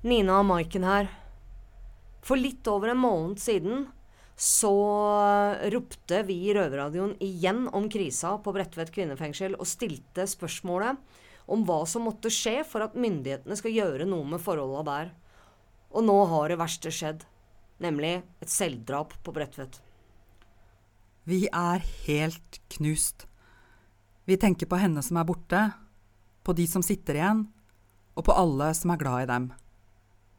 Nina og Maiken her. For litt over en måned siden så ropte vi i Røverradioen igjen om krisa på Bredtvet kvinnefengsel og stilte spørsmålet om hva som måtte skje for at myndighetene skal gjøre noe med forholda der. Og nå har det verste skjedd, nemlig et selvdrap på Bredtvet. Vi er helt knust. Vi tenker på henne som er borte, på de som sitter igjen, og på alle som er glad i dem.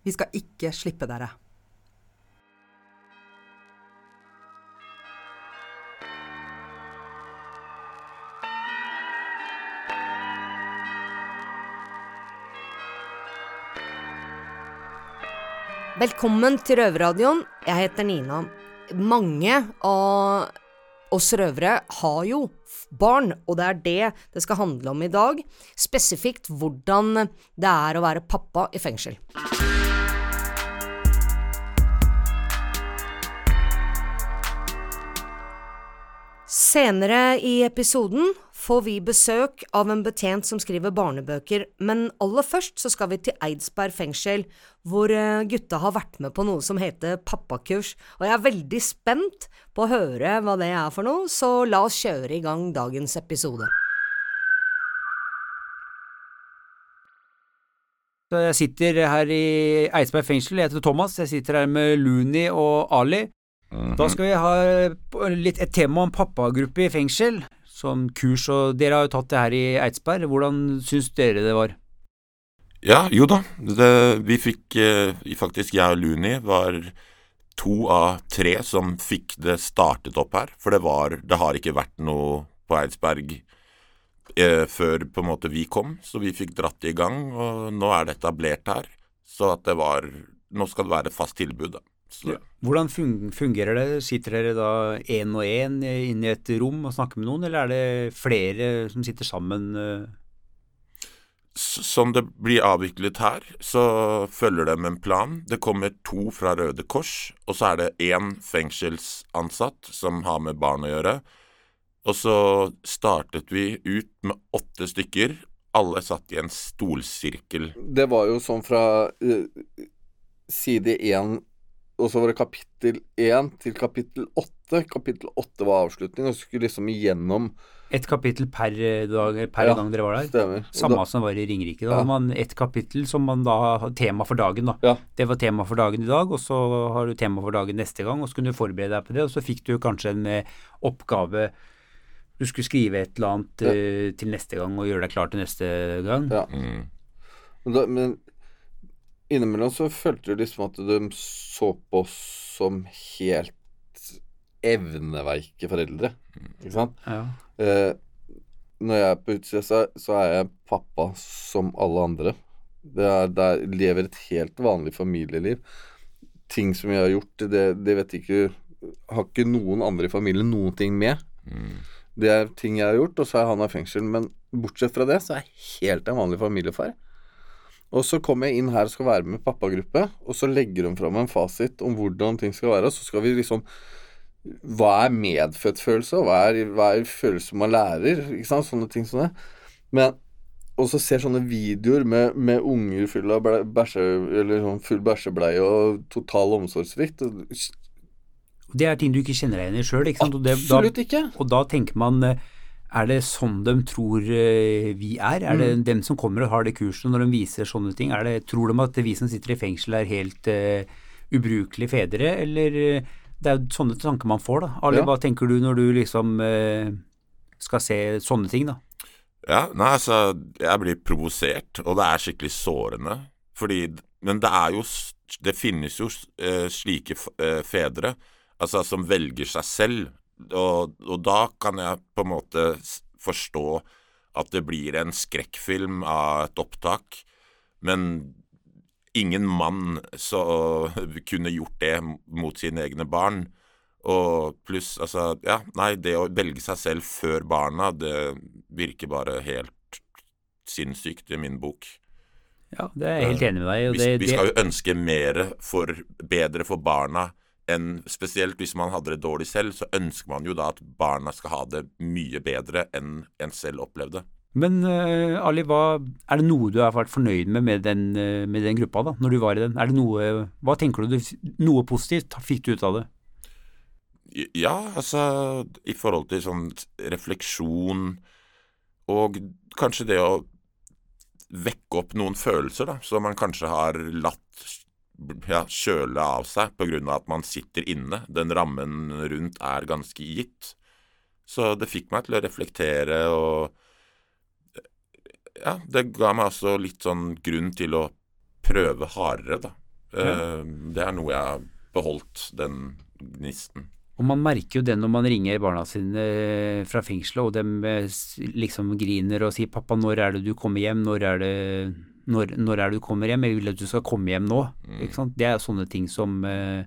Vi skal ikke slippe dere. Velkommen til Røverradioen. Jeg heter Nina. Mange av oss røvere har jo barn, og det er det det skal handle om i dag. Spesifikt hvordan det er å være pappa i fengsel. Senere i episoden får vi besøk av en betjent som skriver barnebøker, men aller først så skal vi til Eidsberg fengsel, hvor eh, gutta har vært med på noe som heter pappakurs, og jeg er veldig spent på å høre hva det er for noe, så la oss kjøre i gang dagens episode. Jeg sitter her i Eidsberg fengsel, jeg heter Thomas, jeg sitter her med Luni og Ali. Da skal vi ha litt et tema om pappagruppe i fengsel, som kurs, og dere har jo tatt det her i Eidsberg. Hvordan syns dere det var? Ja, jo da. Det, vi fikk eh, faktisk Jeg og Luni var to av tre som fikk det startet opp her. For det var Det har ikke vært noe på Eidsberg eh, før på en måte vi kom, så vi fikk dratt det i gang. Og nå er det etablert her. Så at det var Nå skal det være et fast tilbud, da. Så, Hvordan fungerer det? Sitter dere da én og én inne i et rom og snakker med noen, eller er det flere som sitter sammen? eh? Som det blir avviklet her, så følger de med en plan. Det kommer to fra Røde Kors, og så er det én fengselsansatt som har med barn å gjøre. Og så startet vi ut med åtte stykker. Alle satt i en stolsirkel. Det var jo sånn fra eh, side én, og så var det kapittel én til kapittel åtte. Kapittel åtte var avslutning, og så skulle liksom igjennom Et kapittel per eh, dag, per Ja, gang dere var der? Stemmer. Samme da- som var i Ringerike. Da Ja. man ett kapittel som man da har tema for dagen. da. Ja. Det var tema for dagen i dag, og så har du tema for dagen neste gang, og så kunne du forberede deg på det, og så fikk du kanskje en eh, oppgave Du skulle skrive et eller annet ja. til neste gang og gjøre deg klar til neste gang. Ja. Mm. Men, da, men innimellom så følte du liksom at de så på oss som helt evneveike foreldre. Ikke sant? Ja. Eh, når jeg er på utsida, så, så er jeg pappa som alle andre. Det er, det er, lever et helt vanlig familieliv. Ting som jeg har gjort, det, det vet ikke Har ikke noen andre i familien noen ting med. Mm. Det er ting jeg har gjort, og så er han i fengsel. Men bortsett fra det, så er jeg helt en vanlig familiefar. Og så kommer jeg inn her og skal være med pappagruppe, og så legger hun fram en fasit om hvordan ting skal være, og så skal vi liksom Hva er medfødt følelse, og hva er, hva er følelse man lærer? Ikke sant? Sånne ting som det. Men og så ser sånne videoer med, med unger full av bæsje, eller sånn full bæsjebleie og total omsorgssvikt. Det er ting du ikke kjenner deg igjen i sjøl, Absolutt? Da, ikke. og da tenker man eh, er det sånn de tror eh, vi er? Er det Mm. dem som kommer og har det kurset når de viser sånne ting? Er det, tror de at vi som sitter i fengsel er helt uh, ubrukelige fedre, eller eh, Det er jo sånne tanker man får, da. Ali, Ja. hva tenker du når du liksom uh, skal se sånne ting, da? Ja, nei, altså, jeg blir provosert, og det er skikkelig sårende. Fordi Men det er jo Det finnes jo uh, slike fedre, altså, som velger seg selv. Og, og da kan jeg på en måte forstå at det blir en skrekkfilm av et opptak. Men ingen mann så kunne gjort det mot sine egne barn. Og pluss, altså Ja, nei, det å velge seg selv før barna, det virker bare helt sinnssykt i min bok. Ja, det er jeg helt enig med deg i. Vi, vi skal jo ønske mer for bedre for barna enn Spesielt hvis man hadde det dårlig selv, så ønsker man jo da at barna skal ha det mye bedre enn en selv opplevde. Men uh, Ali, hva, er det noe du har vært fornøyd med med den, uh, med den gruppa, da, når du var i den? Er det noe, hva tenker du, noe positivt fikk du ut av det? Ja, altså i forhold til sånn refleksjon og kanskje det å vekke opp noen følelser da, som man kanskje har latt ja, kjøle av seg pga. at man sitter inne. Den rammen rundt er ganske gitt. Så det fikk meg til å reflektere og Ja, det ga meg altså litt sånn grunn til å prøve hardere, da. Ja. Eh, Det er noe jeg har beholdt, den gnisten. Og man merker jo det når man ringer barna sine eh, fra fengselet, og de eh, liksom griner og sier 'pappa, når er det du kommer hjem', når er det når, når er det du kommer hjem, jeg vil at du skal komme hjem nå. Ikke sant? Det er sånne ting som uh,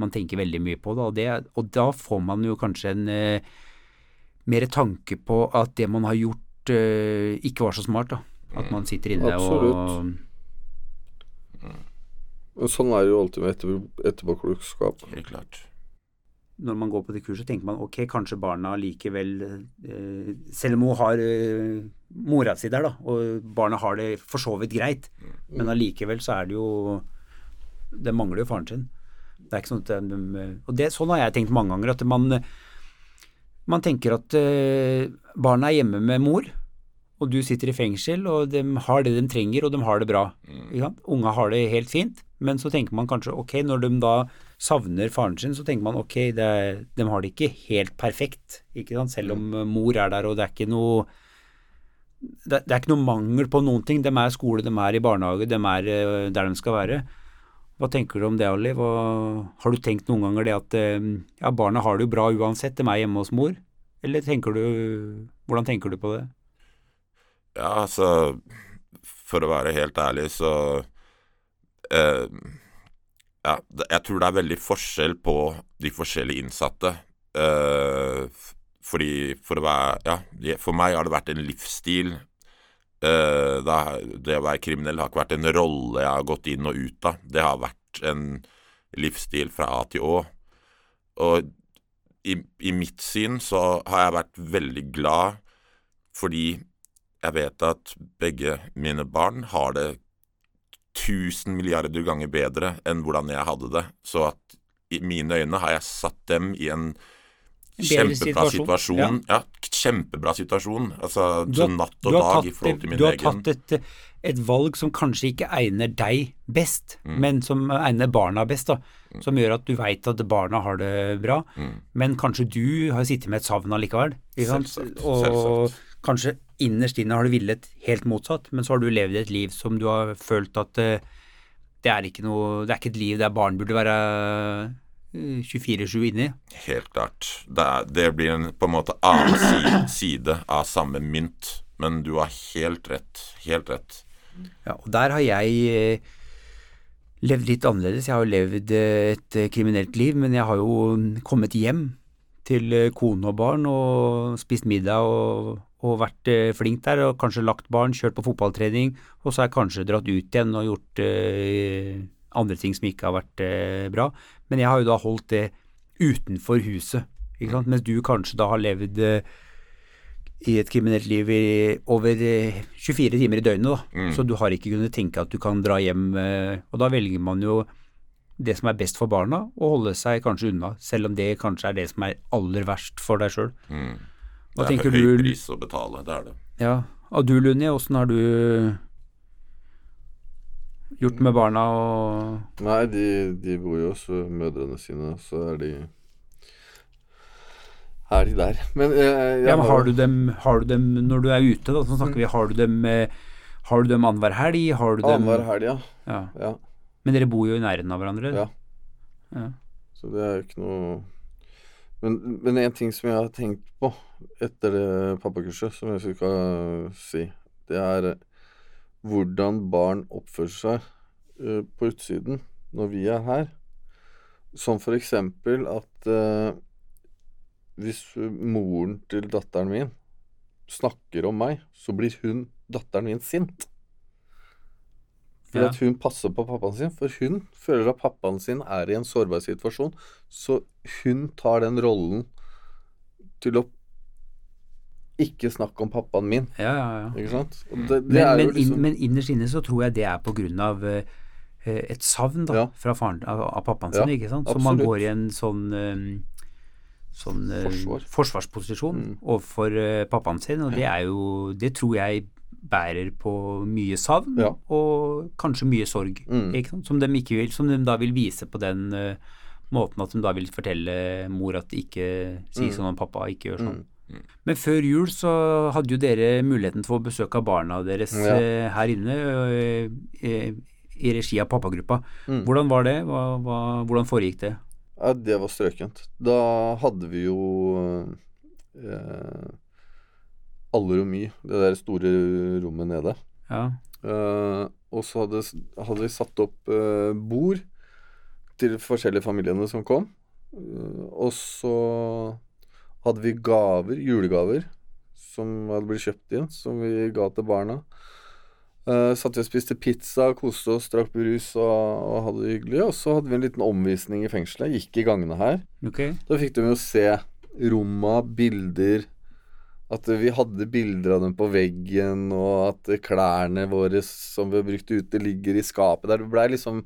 man tenker veldig mye på. Da. Og, det, og da får man jo kanskje en uh, mer tanke på at det man har gjort uh, ikke var så smart. da. At man sitter inne og Absolutt. Og sånn er det jo alltid med etter, etterpåklokskap. Helt klart. Når man går på det kurset, tenker man ok, kanskje barna likevel eh, Selv om hun har eh, mora si der, da, og barna har det for så vidt greit, men allikevel så er det jo Det mangler jo faren sin. Det er ikke sånn at de, Og det, sånn har jeg tenkt mange ganger, at man man tenker at eh, barna er hjemme med mor, og du sitter i fengsel, og de har det de trenger, og de har det bra. Mm. Unga har det helt fint, men så tenker man kanskje ok, når de da savner faren sin, så tenker man ok, er, de har det ikke helt perfekt, ikke sant? selv om eh, mor er der, og det er ikke noe det, det er ikke noe mangel på noen ting. De er i skole, de er i barnehage, de er eh, der de skal være. Hva tenker du om det, Ali? Har du tenkt noen ganger det at eh, ja, barna har det jo bra uansett, de er hjemme hos mor? Eller tenker du Hvordan tenker du på det? Ja, altså For å være helt ærlig, så eh, Ja, jeg tror det er veldig forskjell på de forskjellige innsatte. Uh, fordi for være Ja, for meg har det vært en livsstil. Uh, det, det å være kriminell har ikke vært en rolle jeg har gått inn og ut av. Det har vært en livsstil fra A til Å. Og i, i mitt syn så har jeg vært veldig glad fordi jeg vet at begge mine barn har det tusen milliarder ganger bedre enn hvordan jeg hadde det. Så at i mine øyne har jeg satt dem i en kjempebra situasjon, situasjon. Ja. kjempebra situasjon. Altså har- natt og dag i forhold til min du har tatt et, et valg som kanskje ikke egner deg best, Mm. men som egner barna best. da, Som gjør at du veit at barna har det bra, Mm. men kanskje du har sittet med et savn allikevel. Selvsagt, Og selvsagt. Kanskje innerst inne har du villet helt motsatt, men så har du levd et liv som du har følt at eh, det er ikke noe, det er ikke et liv der barn burde være eh, 24-7 inni. Helt klart. Det, er, det blir en på en måte annen side, side av samme mynt. Men du har helt rett. Helt rett. Ja, og der har jeg eh, levd litt annerledes. Jeg har jo levd eh, et eh, kriminelt liv, men jeg har jo mm, kommet hjem til eh, kone og barn og spist middag og, og vært eh, flink der, og kanskje lagt barn, kjørt på fotballtrening, og så har jeg kanskje dratt ut igjen og gjort eh, andre ting som ikke har vært eh, bra. Men jeg har jo da holdt det utenfor huset, ikke sant? mens du kanskje da har levd i et kriminelt liv i over eh, 24 timer i døgnet, da. Mm. Så du har ikke kunnet tenke at du kan dra hjem, og da velger man jo det som er best for barna, og holde seg kanskje unna, selv om det kanskje er det som er aller verst for deg sjøl. Mm. Hva det er for høy du- pris å betale, det er det. Ja. Og du Lunni, åssen har du gjort med barna og Nei, de, de bor jo hos mødrene sine, så er de Er de der. Men eh, jeg, jeg Ja, men har du dem, har du dem når du er ute, da, så snakker vi, har du dem eh, har du dem annenhver helg? Har du dem Annenhver helg, ja. Ja. ja. Men dere bor jo i nærheten av hverandre? Ja. Ja. Så det er jo ikke noe Men, men en ting som jeg har tenkt på etter pappakurset, som jeg skal si, det er eh, hvordan barn oppfører seg eh, på utsiden når vi er her. Som for eksempel at eh, hvis moren til datteren min snakker om meg, så blir hun, datteren min, sint. For Ja. at hun passer på pappaen sin. For hun føler at pappaen sin er i en sårbar situasjon. Så hun tar den rollen til å Ikke snakk om pappaen min. Ja, ja, ja. Ikke sant? Det, det Men, men, liksom inn, men innerst inne så tror jeg det er på grunn av uh, et savn da, Ja. fra faren, av, av pappaen sin, ikke sant? Så man går i en sånn, eh, sånn uh, Forsvar. forsvarsposisjon Mm. overfor uh, pappaen sin, og det er jo Det tror jeg bærer på mye savn og kanskje mye sorg, Mm. ikke sant? Som de ikke vil, som de da vil vise på den eh, måten at hun da vil fortelle mor at ikke si Mm. sånn om pappa, ikke gjør sånn. Mm. Men før jul så hadde jo dere muligheten til å få besøk av barna deres Ja. eh, her inne eh, eh, i regi av pappagruppa. Mm. Hvordan var det? Hva, hva, hvordan foregikk det? Ja, det var strøkent. Da hadde vi jo eh, i det der store rommet nede. Ja. Eh, og så hadde, hadde vi satt opp eh, bord til forskjellige familiene som kom. Eh, og så hadde vi gaver, julegaver, som hadde blitt kjøpt inn, som vi ga til barna. Uh, satt vi og spiste pizza, koste oss, drakk brus og, og hadde det hyggelig. Og så hadde vi en liten omvisning i fengselet. Gikk i gangene her. Okay. Da fikk de jo se romma, bilder At vi hadde bilder av dem på veggen, og at klærne våre som vi har brukt ute, ligger i skapet der. Det blei liksom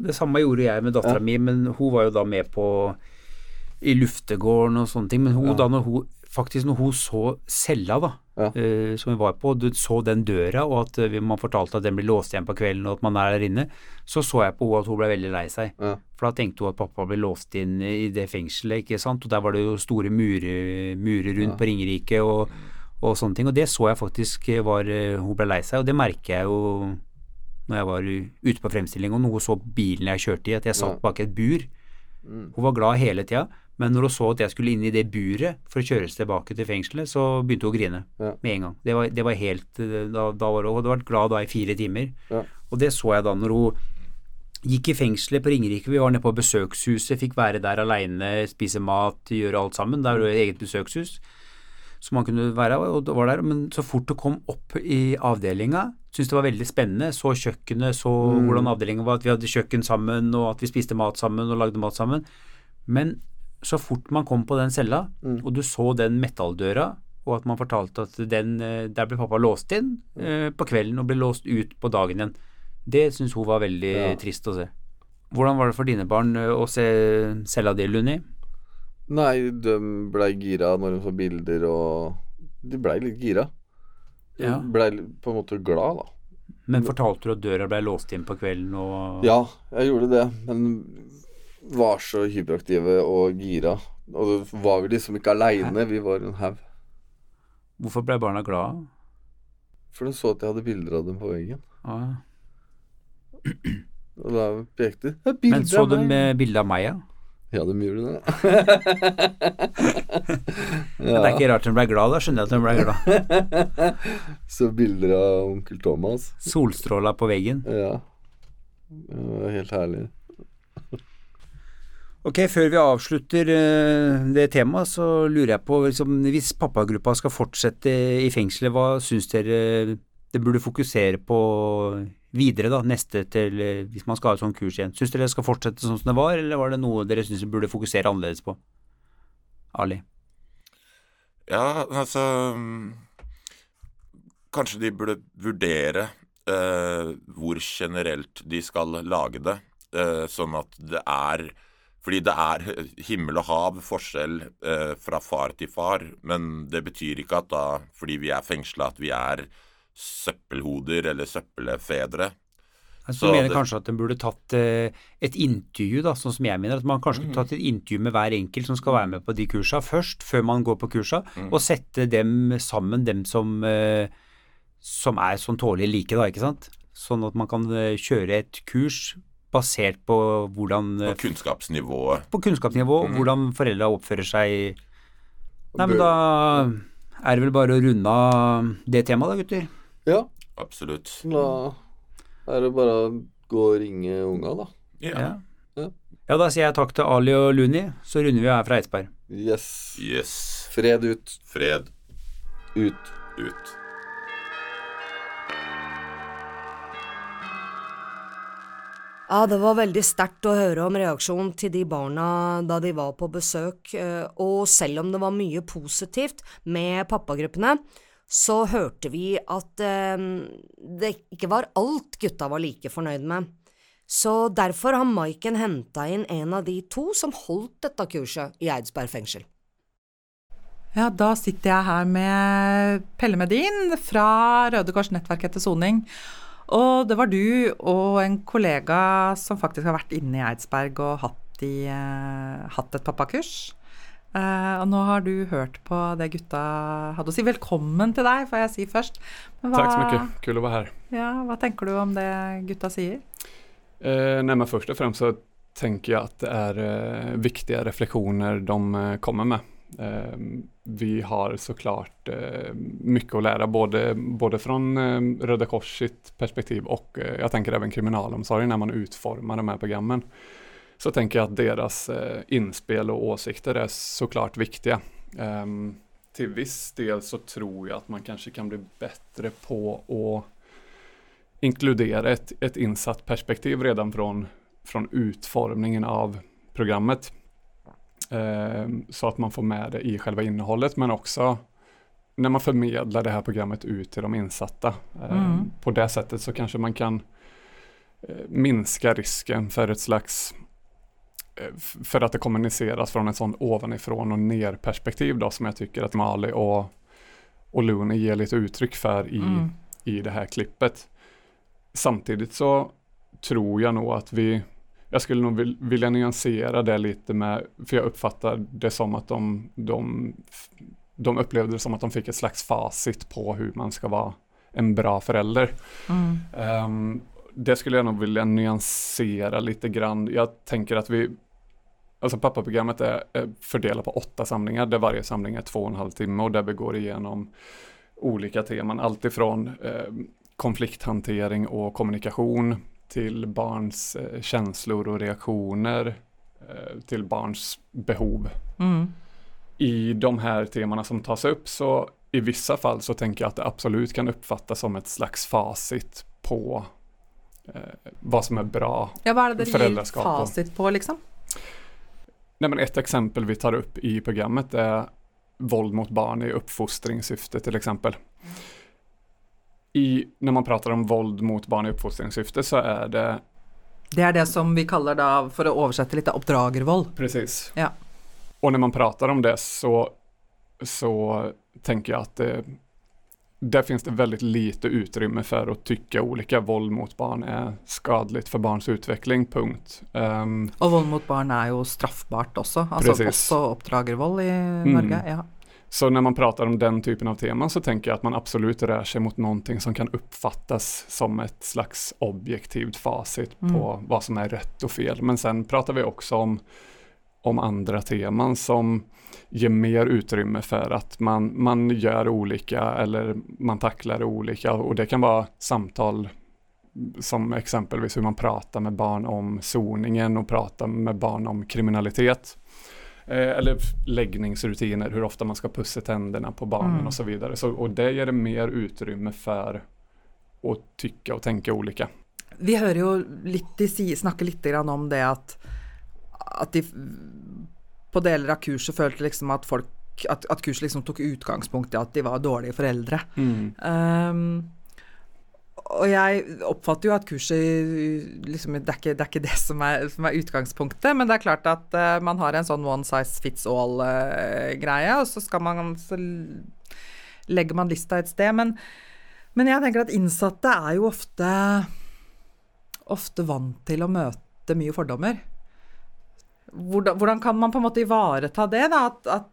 Det samme gjorde jeg med dattera Ja. mi, men hun var jo da med på i luftegården og sånne ting. Men hun Ja. da når hun faktisk når hun så cella da, Ja. uh, som vi var på, du så den døra, og at uh, man fortalte at den blir låst igjen på kvelden, og at man er der inne, så så jeg på henne at hun ble veldig lei seg. Ja. For da tenkte hun at pappa ble låst inn i det fengselet, ikke sant, og der var det jo store murer, murer rundt på Ringerike og, og sånne ting, og det så jeg faktisk var uh, Hun ble lei seg, og det merker jeg jo når jeg var ute på fremstilling, og noe så bilen jeg kjørte i, at jeg satt bak et bur. Mm. Hun var glad hele tida, men når hun så at jeg skulle inn i det buret for å kjøres tilbake til fengselet, så begynte hun å grine Ja. med en gang. Det var, det var helt eh, Da, da var hun, hun hadde vært glad da i fire timer. Ja. Og det så jeg da når hun gikk i fengselet på Ringerike. Vi var nede på besøkshuset, fikk være der aleine, spise mat, gjøre alt sammen. Der var det eget besøkshus som man kunne være og var der. Men så fort det kom opp i avdelinga, syntes det var veldig spennende. Så kjøkkenet, så Mm. hvordan avdelingen var, at vi hadde kjøkken sammen, og at vi spiste mat sammen og lagde mat sammen. Men så fort man kom på den cella, Mm. og du så den metalldøra, og at man fortalte at den, eh, der ble pappa låst inn eh, på kvelden og ble låst ut på dagen igjen, det syns hun var veldig Ja. trist å se. Hvordan var det for dine barn eh, å se cella di, Lunni? Nei, de blei gira når de så bilder, og de blei litt gira. De Ja. blei på en måte glad, da. Men fortalte du at døra ble låst inn på kvelden og Ja, jeg gjorde det, men var så hyperaktive og gira. Og så var vi liksom ikke aleine, vi var en haug. Hvorfor ble barna glade? For de så at jeg hadde bilder av dem på veggen. Ja. Og da pekte de. Men så de du meg!» bilde av meg, ja? Ja, de gjorde det. Det er ikke rart hun ble glad, da skjønner jeg at hun ble glad. Så bilder av onkel Thomas. Solstråla på veggen. Ja. Det var helt herlig. Ok, før vi avslutter eh, det temaet, så lurer jeg på liksom, Hvis pappagruppa skal fortsette i fengselet, hva syns dere det burde fokusere på videre, da, neste til eh, Hvis man skal ha et sånt kurs igjen. Syns dere det skal fortsette sånn som det var, eller var det noe dere syns burde fokusere annerledes på? Ali? Ja, altså Kanskje de burde vurdere eh, hvor generelt de skal lage det, eh, sånn at det er Fordi det er himmel og hav forskjell eh, fra far til far, men det betyr ikke at da, fordi vi er fengsla, at vi er søppelhoder eller søppelfedre. Jeg Så mener det- kanskje at en burde tatt eh, et intervju, da, sånn som jeg mener. At man kanskje skulle tatt et intervju med hver enkelt som skal være med på de kursa først, før man går på kursa, og sette dem sammen, dem som, eh, som er sånn tålelig like, da, ikke sant. Sånn at man kan eh, kjøre et kurs basert på hvordan På kunnskapsnivået. På kunnskapsnivå, hvordan foreldra oppfører seg. Nei, men da er det vel bare å runde av det temaet, da, gutter. Ja, Absolutt. da er det bare å gå og ringe unga, da. Ja. Ja. Ja. ja, da sier jeg takk til Ali og Luni, så runder vi her fra Eidsberg. Yes. Yes. Fred ut. Fred Ut. ut. Ja, det var veldig sterkt å høre om reaksjonen til de barna da de var på besøk, eh, og selv om det var mye positivt med pappagruppene, så hørte vi at eh, det ikke var alt gutta var like fornøyd med. Så derfor har Maiken henta inn en av de to som holdt dette kurset i Eidsberg fengsel. Ja, da sitter jeg her med Pelle Medin fra Røde Kors nettverk etter soning. Og det var du og en kollega som faktisk har vært inne i Eidsberg og hatt, i, eh, hatt et pappakurs. Uh, og nå har du hørt på det gutta hadde å si. Velkommen til deg, får jeg si først. Hva, Takk så mye. Kul å være her. Ja, hva tenker du om det gutta sier? Uh, nei, men Først og fremst så tenker jeg at det er viktige refleksjoner de kommer med. Vi har så klart mye å lære, både, både fra Röda Kors sitt perspektiv og jag tänker även kriminalomsorgen når man utformer de her programmen. Så tenker jag att deras eh, inspel och åsikter är såklart viktiga. Um, till viss del så tror jag att man kanske kan bli bättre på att inkludera ett, ett insatt perspektiv redan från, från utformningen av programmet. Um, så att man får med det i själva innehållet men också när man förmedlar det här programmet ut till de insatta. Um, mm. På det sättet så kanske man kan eh, minska risken för ett slags för att det kommuniceras från ett sånt ovanifrån och ner perspektiv då som jag tycker att Mali och, och Luni ger lite uttryck för i, mm. i det här klippet. Samtidigt så tror jag nog att vi jag skulle nog vilja nyansera det lite med, för jag uppfattar det som att de, de, de upplevde det som att de fick ett slags facit på hur man ska vara en bra förälder. Mm. Um, det skulle jag nog vilja nyansera lite grann. Jag tänker att vi, alltså pappaprogrammet är, är fördelat på åtta samlingar där varje samling är två och en halv timme och där vi går igenom olika teman, alltifrån eh, konflikthantering och kommunikation till barns eh, känslor och reaktioner, eh, till barns behov. Mm. I de här temana som tas upp så i vissa fall så tänker jag att det absolut kan uppfattas som ett slags facit på eh, vad som er bra Ja, Hva er det dere gir fasit på liksom? Nei, men et eksempel vi tar opp i programmet er vold mot barn i oppfostringssyfte, f.eks. Når man prater om vold mot barn i oppfostringssyfte, så er det Det er det som vi kaller da, for å oversette litt, oppdragervold. Precis. Ja. Og når man prater om det så, så tenker jeg at det, där finns det väldigt lite utrymme för att tycka olika. Våld mot barn är skadligt för barns utveckling, punkt. Um, och våld mot barn är ju straffbart också, alltså precis. också oppdragervold i mm. Norge. Ja. Så när man pratar om den typen av teman så tänker jag att man absolut rör sig mot någonting som kan uppfattas som ett slags objektivt facit mm. på vad som är rätt och fel. Men sen pratar vi också om, om andra teman som ger mer utrymme för att man, man gör olika eller man tacklar olika och det kan vara samtal som exempelvis hur man pratar med barn om zoningen och pratar med barn om kriminalitet. Eh, eller läggningsrutiner, hur ofta man ska pussa tänderna på barnen mm. och så vidare. Så, och det ger det mer utrymme för att tycka och tänka olika. Vi hör ju lite, snackar lite grann om det att, att de på deler av kurset følte liksom at folk at, at kurset liksom tok utgangspunkt i at de var dårlige foreldre. Mm. Um, og jeg oppfatter jo at kurset liksom, det, er ikke, det, er ikke, det som er, som er, utgangspunktet, men det er klart at uh, man har en sånn one size fits all-greie, uh, og så skal man så legger man lista et sted. Men, men, jeg tenker at innsatte er jo ofte ofte vant til å møte mye fordommer. Hvordan, hvordan kan man på en måte ivareta det? da, at, at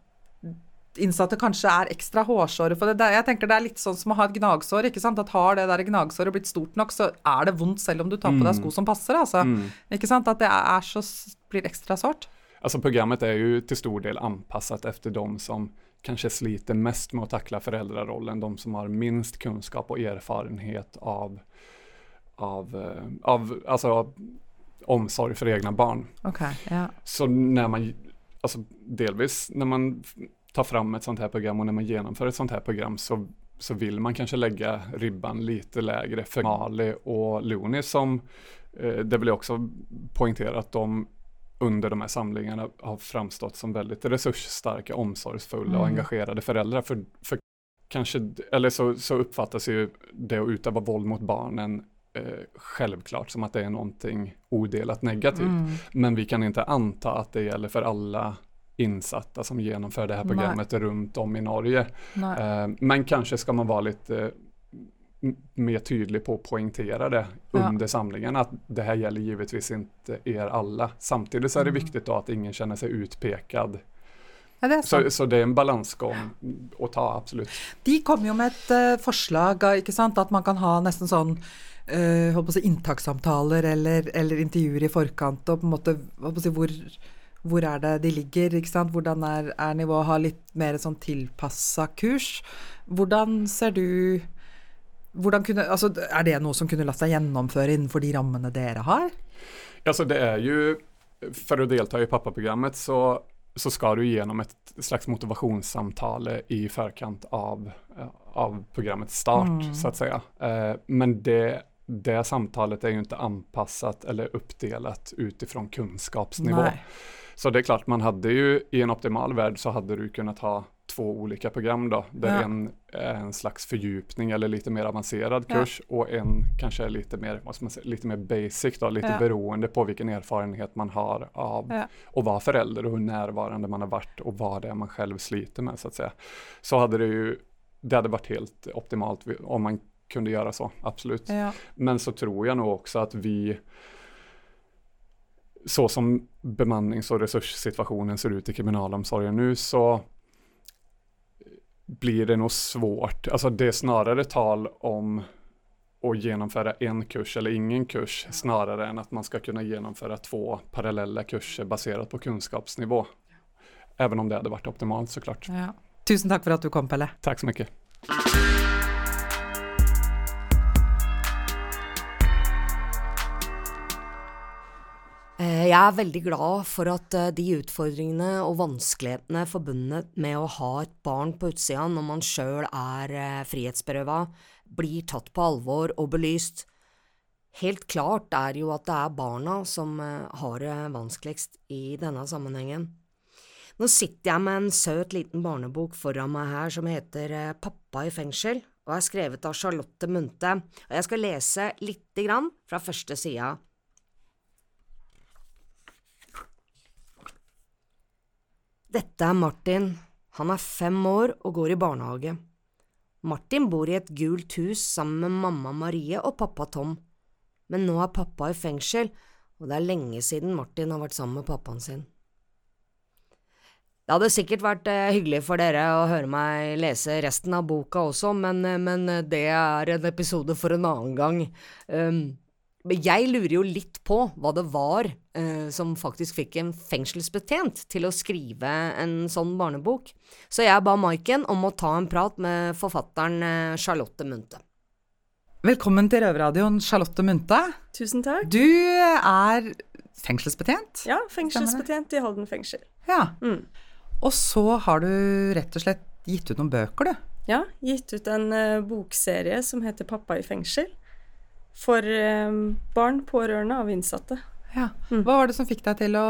innsatte kanskje er ekstra hårsåre for det. Jeg tenker Det er litt sånn som å ha et gnagsår. ikke sant? At Har det der gnagsåret blitt stort nok, så er det vondt selv om du tar på deg mm. sko som passer. altså. Mm. Ikke sant? At det er så, blir ekstra sårt. Alltså programmet er jo til stor del anpasset efter de som kanskje sliter mest med å takle foreldrerollen. de som har minst kunnskap og erfarenhet av, av, eh, av, altså, omsorg för egna barn. Okay, yeah. Så när man, alltså delvis när man tar fram ett sånt här program och när man genomför ett sånt här program så, så vill man kanske lägga ribban lite lägre för Mali och Loni som eh, det vill jag också poängtera att de under de här samlingarna har framstått som väldigt resursstarka, omsorgsfulla och Mm. engagerade föräldrar. För, för kanske, eller så, så uppfattas ju det att utöva våld mot barnen eh, självklart som att det är någonting odelat negativt. Mm. Men vi kan inte anta att det gäller för alla insatta som genomför det här Nej. programmet runt om i Norge. Eh, men kanske ska man vara lite mer tydlig på att poängtera det Ja. under samlingen att det här gäller givetvis inte er alla. Samtidigt så är det Mm. viktigt då att ingen känner sig utpekad. Ja, det er. Så, så det är en balansgång att ta, absolut. De kom jo med et eh, forslag, eh, ikke sant, at man kan ha nesten sånn uh, holdt på å si inntakssamtaler eller, eller intervjuer i forkant, og på en måte si, hvor, hvor er det de ligger, ikke sant, hvordan er, er nivået, ha litt mer sånn tilpassa kurs. Hvordan ser du kunne, altså, Er det noe som kunne latt seg gjennomføre innenfor de rammene dere har? Alltså det er jo For å delta i pappaprogrammet så, så skal du gjennom et slags motivasjonssamtale i forkant av, eh, av programmets start Mm. så å si. Eh, Men det, det samtalet är ju inte anpassat eller uppdelat utifrån kunskapsnivå. Nei. Så det är klart, man hade ju i en optimal värld så hade du kunnat ha två olika program då, där Ja. en är en slags fördjupning eller lite mer avancerad Ja. kurs och en kanske är lite mer, vad man säga, lite mer basic då, lite Ja. beroende på vilken erfarenhet man har av Ja. att vara förälder och hur närvarande man har varit och vad det är man själv sliter med så att säga. Så hade det ju, det hade varit helt optimalt om man kunde göra så, absolut. Ja. Men så tror jag nog också att vi så som bemannings och resurssituationen ser ut i kriminalomsorgen nu så blir det nog svårt. Alltså det är snarare tal om att genomföra en kurs eller ingen kurs snarare än att man ska kunna genomföra två parallella kurser baserat på kunskapsnivå. Även om det hade varit optimalt såklart. Ja. Tusen takk for at du kom, Pelle. Tack så mycket. Jeg er veldig glad for at eh, de utfordringene og vanskelighetene forbundet med å ha et barn på utsida når man sjøl er eh, frihetsberøva, blir tatt på alvor og belyst. Helt klart er jo at det er barna som eh, har det vanskeligst i denne sammenhengen. Nå sitter jeg med en søt liten barnebok foran meg her som heter Pappa i fengsel, og er skrevet av Charlotte Munthe, og jeg skal lese lite grann fra første sida. Dette er Martin. Han er fem år og går i barnehage. Martin bor i et gult hus sammen med mamma Marie og pappa Tom. Men nå er pappa i fengsel, og det er lenge siden Martin har vært sammen med pappaen sin. Det hadde sikkert vært eh, hyggelig for dere å høre meg lese resten av boka også, men, eh, men det er en episode for en annen gang. Um, jeg lurer jo litt på hva det var eh, som faktisk fikk en fengselsbetjent til å skrive en sånn barnebok, så jeg ba Maiken om å ta en prat med forfatteren eh, Charlotte Munthe. Velkommen til Røverradioen, Charlotte Munthe. Tusen takk. Du er fengselsbetjent. Ja, fengselsbetjent i Holden fengsel. Ja. Mm. Og så har du rett og slett gitt ut noen bøker, du. Ja, gitt ut en uh, bokserie som heter Pappa i fengsel. For eh, barn, pårørende av innsatte. Ja. Mm. Hva var det som fikk deg til å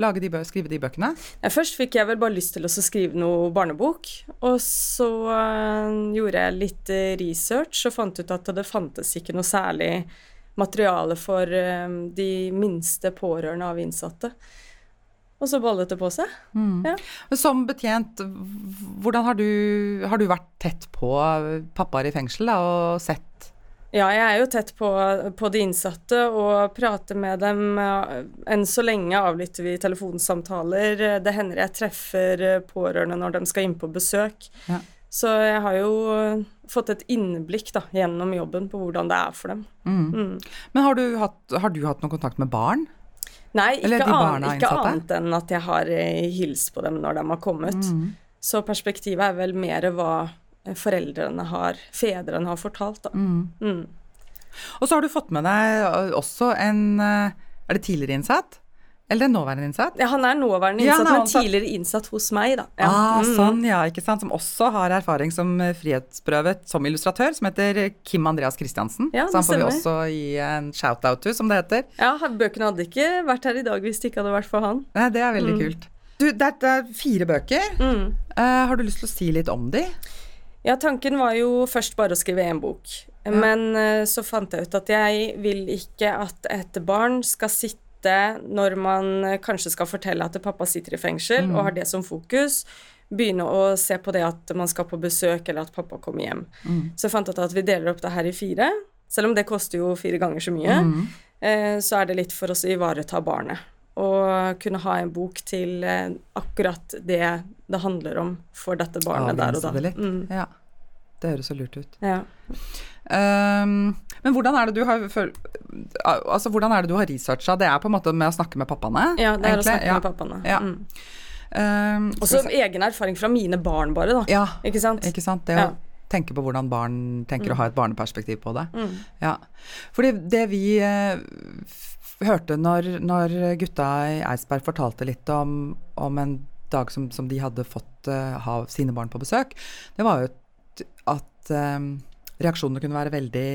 lage de skrive de bøkene? Ja, først fikk jeg vel bare lyst til å skrive noe barnebok, og så eh, gjorde jeg litt eh, research og fant ut at det fantes ikke noe særlig materiale for de minste pårørende av innsatte. Og så ballet det på seg. Ja. Som betjent, hvordan har du, har du vært tett på pappaer i fengsel da, og sett Ja, jeg er jo tett på, på de innsatte og prater med dem. Enn så lenge avlytter vi telefonsamtaler. Det hender jeg treffer pårørende når de skal inn på besøk. Ja. Så jeg har jo fått et innblikk da, gjennom jobben på hvordan det er for dem. mm. Mm. Men har du, hatt, har du hatt noen kontakt med barn? Nei, ikke, an, ikke annet enn at jeg har eh, hilst på dem når de har kommet. Mm. Så perspektivet er vel mer hva foreldrene har, fedrene har fortalt, da. Mm. Mm. Og så har du fått med deg også en Er det tidligere innsatt? Eller en nåværende innsatt? Ja, han er nåværende Ja, han er men ansatt. tidligere innsatt hos meg, da. Ja. Ah, Mm. sånn, ja, ikke sant. Som også har erfaring som frihetsprøvet frihetsberøvet som illustratør, som heter Kim Andreas Christiansen. Ja, så han får vi også gi en shout-out to, som det heter. Ja, bøkene hadde ikke vært her i dag hvis det ikke hadde vært for han. Nei, det er veldig kult. Du, det er, det er fire bøker. Mm. Uh, har du lyst til å si litt om de? Ja, tanken var jo først bare å skrive én bok. Men eh, så fant jeg ut at jeg vil ikke at et barn skal sitte når man eh, kanskje skal fortelle at pappa sitter i fengsel og har det som fokus, begynne å se på det at man skal på besøk eller at pappa kommer hjem. Så jeg fant ut at vi deler opp det her i fire. Selv om det koster jo fire ganger så mye, mm. så er det litt for oss å ivareta barnet. Og kunne ha en bok til eh, akkurat det det handler om for dette barnet der og da. Mm, Ja. Det høres så lurt ut. ja. Um, men hvordan er det du har for, Altså, hvordan er det du har researcha? Det er på en måte med å snakke med pappaene? ja, det er å snakke ja. med pappaene. Ja. Mm. Um, Og skal så vi se. egen erfaring fra mine barn, bare, da. Ja, Ikke sant? ikke sant. Det å Ja. tenke på hvordan barn tenker å ha et barneperspektiv på det. Mm. Ja. Fordi det vi eh, hørte når, når gutta i Eidsberg fortalte litt om, om en dag som, som de hadde fått uh, ha sine barn på besøk, det var jo at, eh, reaksjonene kunne være veldig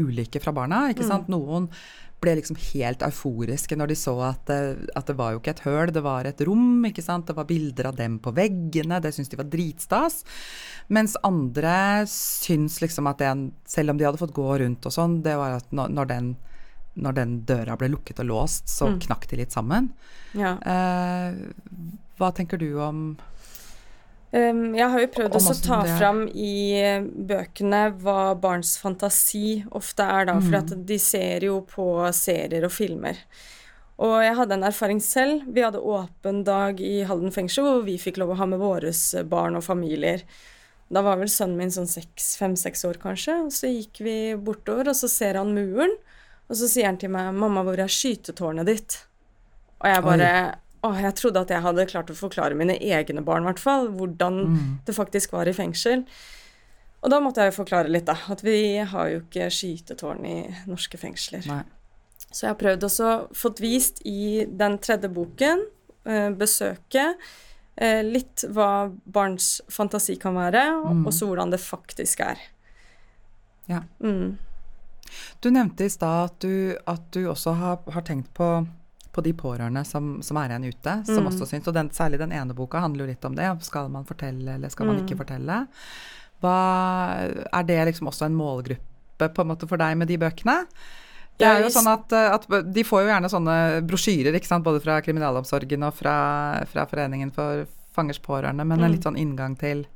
ulike fra barna. ikke sant? Noen ble liksom helt euforiske når de så at det, at det var jo ikke et høl, det var et rom. ikke sant? Det var bilder av dem på veggene, det syntes de var dritstas. Mens andre syns liksom at det, selv om de hadde fått gå rundt og sånn, det var at når, den, når den døra ble lukket og låst, så knakk de litt sammen. Ja. Eh, hva tenker du om Um, jeg har jo prøvd å ta det fram i eh, bøkene hva barns fantasi ofte er, da. For at de ser jo på serier og filmer. Og jeg hadde en erfaring selv. Vi hadde åpen dag i Halden fengsel, hvor vi fikk lov å ha med våre barn og familier. Da var vel sønnen min sånn seks, fem-seks år, kanskje. Og så gikk vi bortover, og så ser han muren. Og så sier han til meg 'Mamma, hvor er skytetårnet ditt?' Og jeg bare Å, jeg trodde at jeg hadde klart å forklare mine egne barn, i hvert fall, hvordan det faktisk var i fengsel. Og da måtte jeg jo forklare litt, da. At vi har jo ikke skytetårn i norske fengsler. Nei. Så jeg har prøvd også fått vist i den tredje boken, eh, besøket, eh, litt hva barns fantasi kan være, og også hvordan det faktisk er. Ja. Mm. Du nevnte i stad at, du- at du også har, har tenkt på, på de pårørende som, som er igjen ute, som også syns Og den, særlig den ene boka handler jo litt om det. Skal man fortelle, eller skal man ikke fortelle? Hva, er det liksom også en målgruppe på en måte for deg med de bøkene? Det er jo sånn at, at De får jo gjerne sånne brosjyrer, ikke sant? både fra kriminalomsorgen og fra, fra Foreningen for fangers pårørende, men en litt sånn inngang til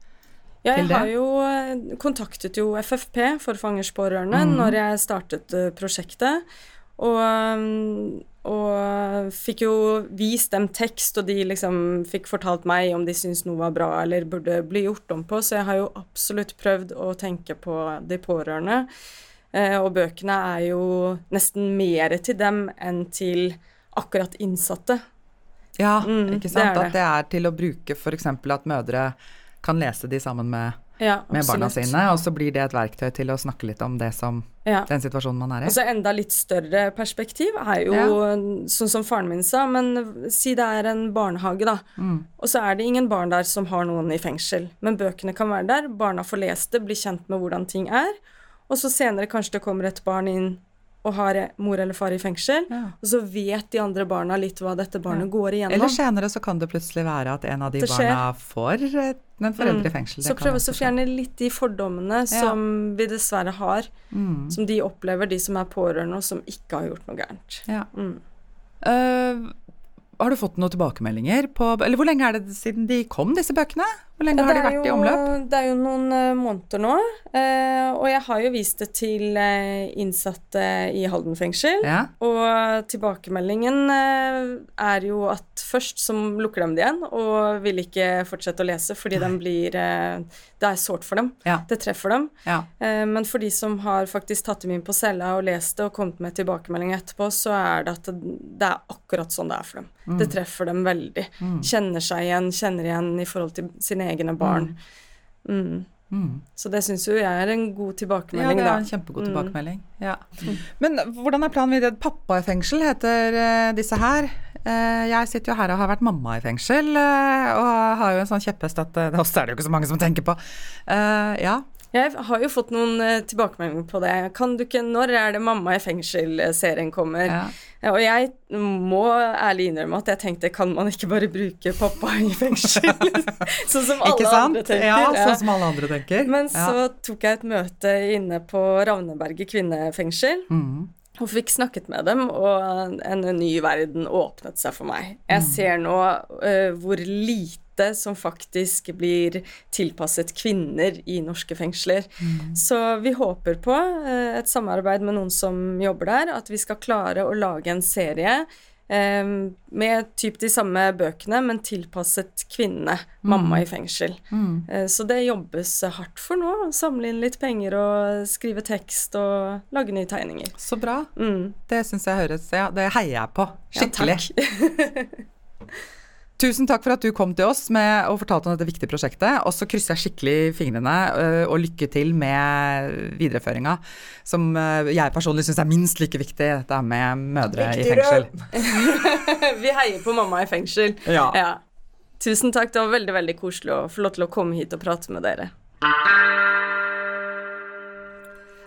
jeg har jo eh, kontaktet jo FFP for fangers pårørende mm. når jeg startet eh, prosjektet. Og, um, og fikk jo vist dem tekst, og de liksom fikk fortalt meg om de syntes noe var bra eller burde bli gjort om på, så jeg har jo absolutt prøvd å tenke på de pårørende. Eh, og bøkene er jo nesten mer til dem enn til akkurat innsatte. Ja, Mm, ikke sant? Det det. At det er til å bruke f.eks. at mødre kan lese de sammen med, Ja, med barna sine, og så blir det et verktøy til å snakke litt om det som Ja. den situasjonen man er i. Og så enda litt større perspektiv er jo sånn som faren min sa, men si det er en barnehage, da. Mm. Og så er det ingen barn der som har noen i fengsel. Men bøkene kan være der, barna får lest det, blir kjent med hvordan ting er. Og så senere kanskje det kommer et barn inn og har mor eller far i fengsel, Ja. og så vet de andre barna litt hva dette barnet går igjennom. Eller senere så kan det plutselig være at en av de barna får en forelder i fengsel. Det Så prøve å fjerne litt de fordommene som vi dessverre har, Mm. som de opplever, de som er pårørende, og som ikke har gjort noe gærent. Ja. Mm. Uh, har du fått noen tilbakemeldinger på Eller hvor lenge er det siden de kom, disse bøkene? Hvor lenge har de vært jo, i omløp? Det er jo noen eh, måneder nå. eh, og jeg har jo vist det til eh, innsatte i Halden fengsel. Ja. Og tilbakemeldingen er jo at først så lukker de det igjen og vil ikke fortsette å lese fordi de blir Det er sårt for dem. Ja. Det treffer dem. ja. Eh, men for de som har faktisk tatt dem inn på cella og lest det og kommet med tilbakemelding etterpå, så er det at det, det er akkurat sånn det er for dem. Mm. Det treffer dem veldig. Kjenner seg igjen, kjenner igjen i forhold til sine egne barn. Mm. Mm. Så det syns jo jeg er en god Ja, tilbakemelding, det er da. en kjempegod Mm. tilbakemelding. Ja. Men hvordan er planen videre? Pappa i fengsel heter eh, disse her. Eh, Jeg sitter jo her og har vært mamma i fengsel, eh, og har jo en sånn kjepphest at eh, det også er det jo ikke så mange som tenker på. Eh, Ja, Jeg har jo fått noen eh, tilbakemeldinger på det. Kan du ikke Når er det Mamma i fengsel-serien kommer? Ja. Og jeg må ærlig innrømme at jeg tenkte kan man ikke bare bruke pappa i fengsel? sånn som alle andre tenker. Ja, sånn som alle andre tenker. Men Ja. så tok jeg et møte inne på Ravneberget kvinnefengsel. Mhm. Og fikk snakket med dem, og en ny verden åpnet seg for meg. Jeg ser nå uh, hvor lite som faktisk blir tilpasset kvinner i norske fengsler. Så vi håper på uh, et samarbeid med noen som jobber der, at vi skal klare å lage en serie med typ de samme bøkene, men tilpasset kvinnene. Mamma i fengsel. Mm. Eh, Så det jobbes hardt for nå. Samle inn litt penger og skrive tekst og lage nye tegninger. Så bra. Mm. Det syns jeg høres Ja, det heier jeg på. Skikkelig. Ja, takk. Tusen takk for at du kom til oss med og fortalte om dette viktige prosjektet. Og så krysser jeg skikkelig fingrene, øh, og lykke til med videreføringa, som øh, jeg personlig syns er minst like viktig, dette med mødre i fengsel. Vi heier på mamma i fengsel. Ja. Ja. Tusen takk. Det var veldig veldig koselig å få lov til å komme hit og prate med dere.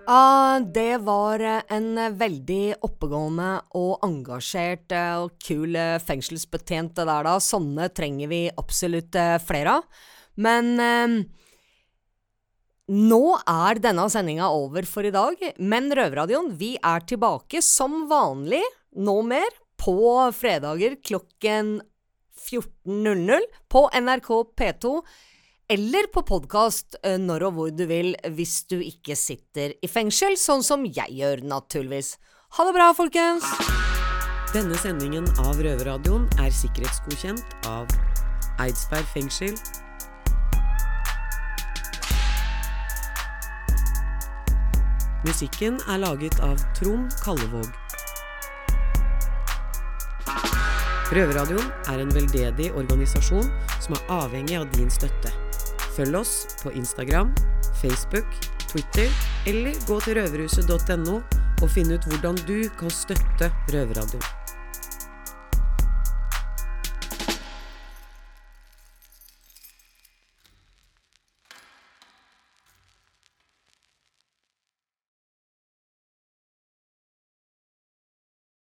Ah, det var eh, en eh, veldig oppegående og engasjert eh, og kul fengselsbetjent det der, da. Sånne trenger vi absolutt flere av. Men eh, nå er denne sendinga over for i dag, men Røverradioen, vi er tilbake som vanlig, nå mer, på fredager klokken 14.00 på NRK P2 eller på podkast når og hvor du vil hvis du ikke sitter i fengsel, sånn som jeg gjør, naturligvis. Ha det bra, folkens! Denne sendingen av Røverradioen er sikkerhetsgodkjent av Eidsberg fengsel. Musikken er laget av Trond Kallevåg. Røverradioen er en veldedig organisasjon som er avhengig av din støtte. Følg oss på Instagram, Facebook, Twitter eller gå til røverhuset.no og finn ut hvordan du kan støtte Røverradioen.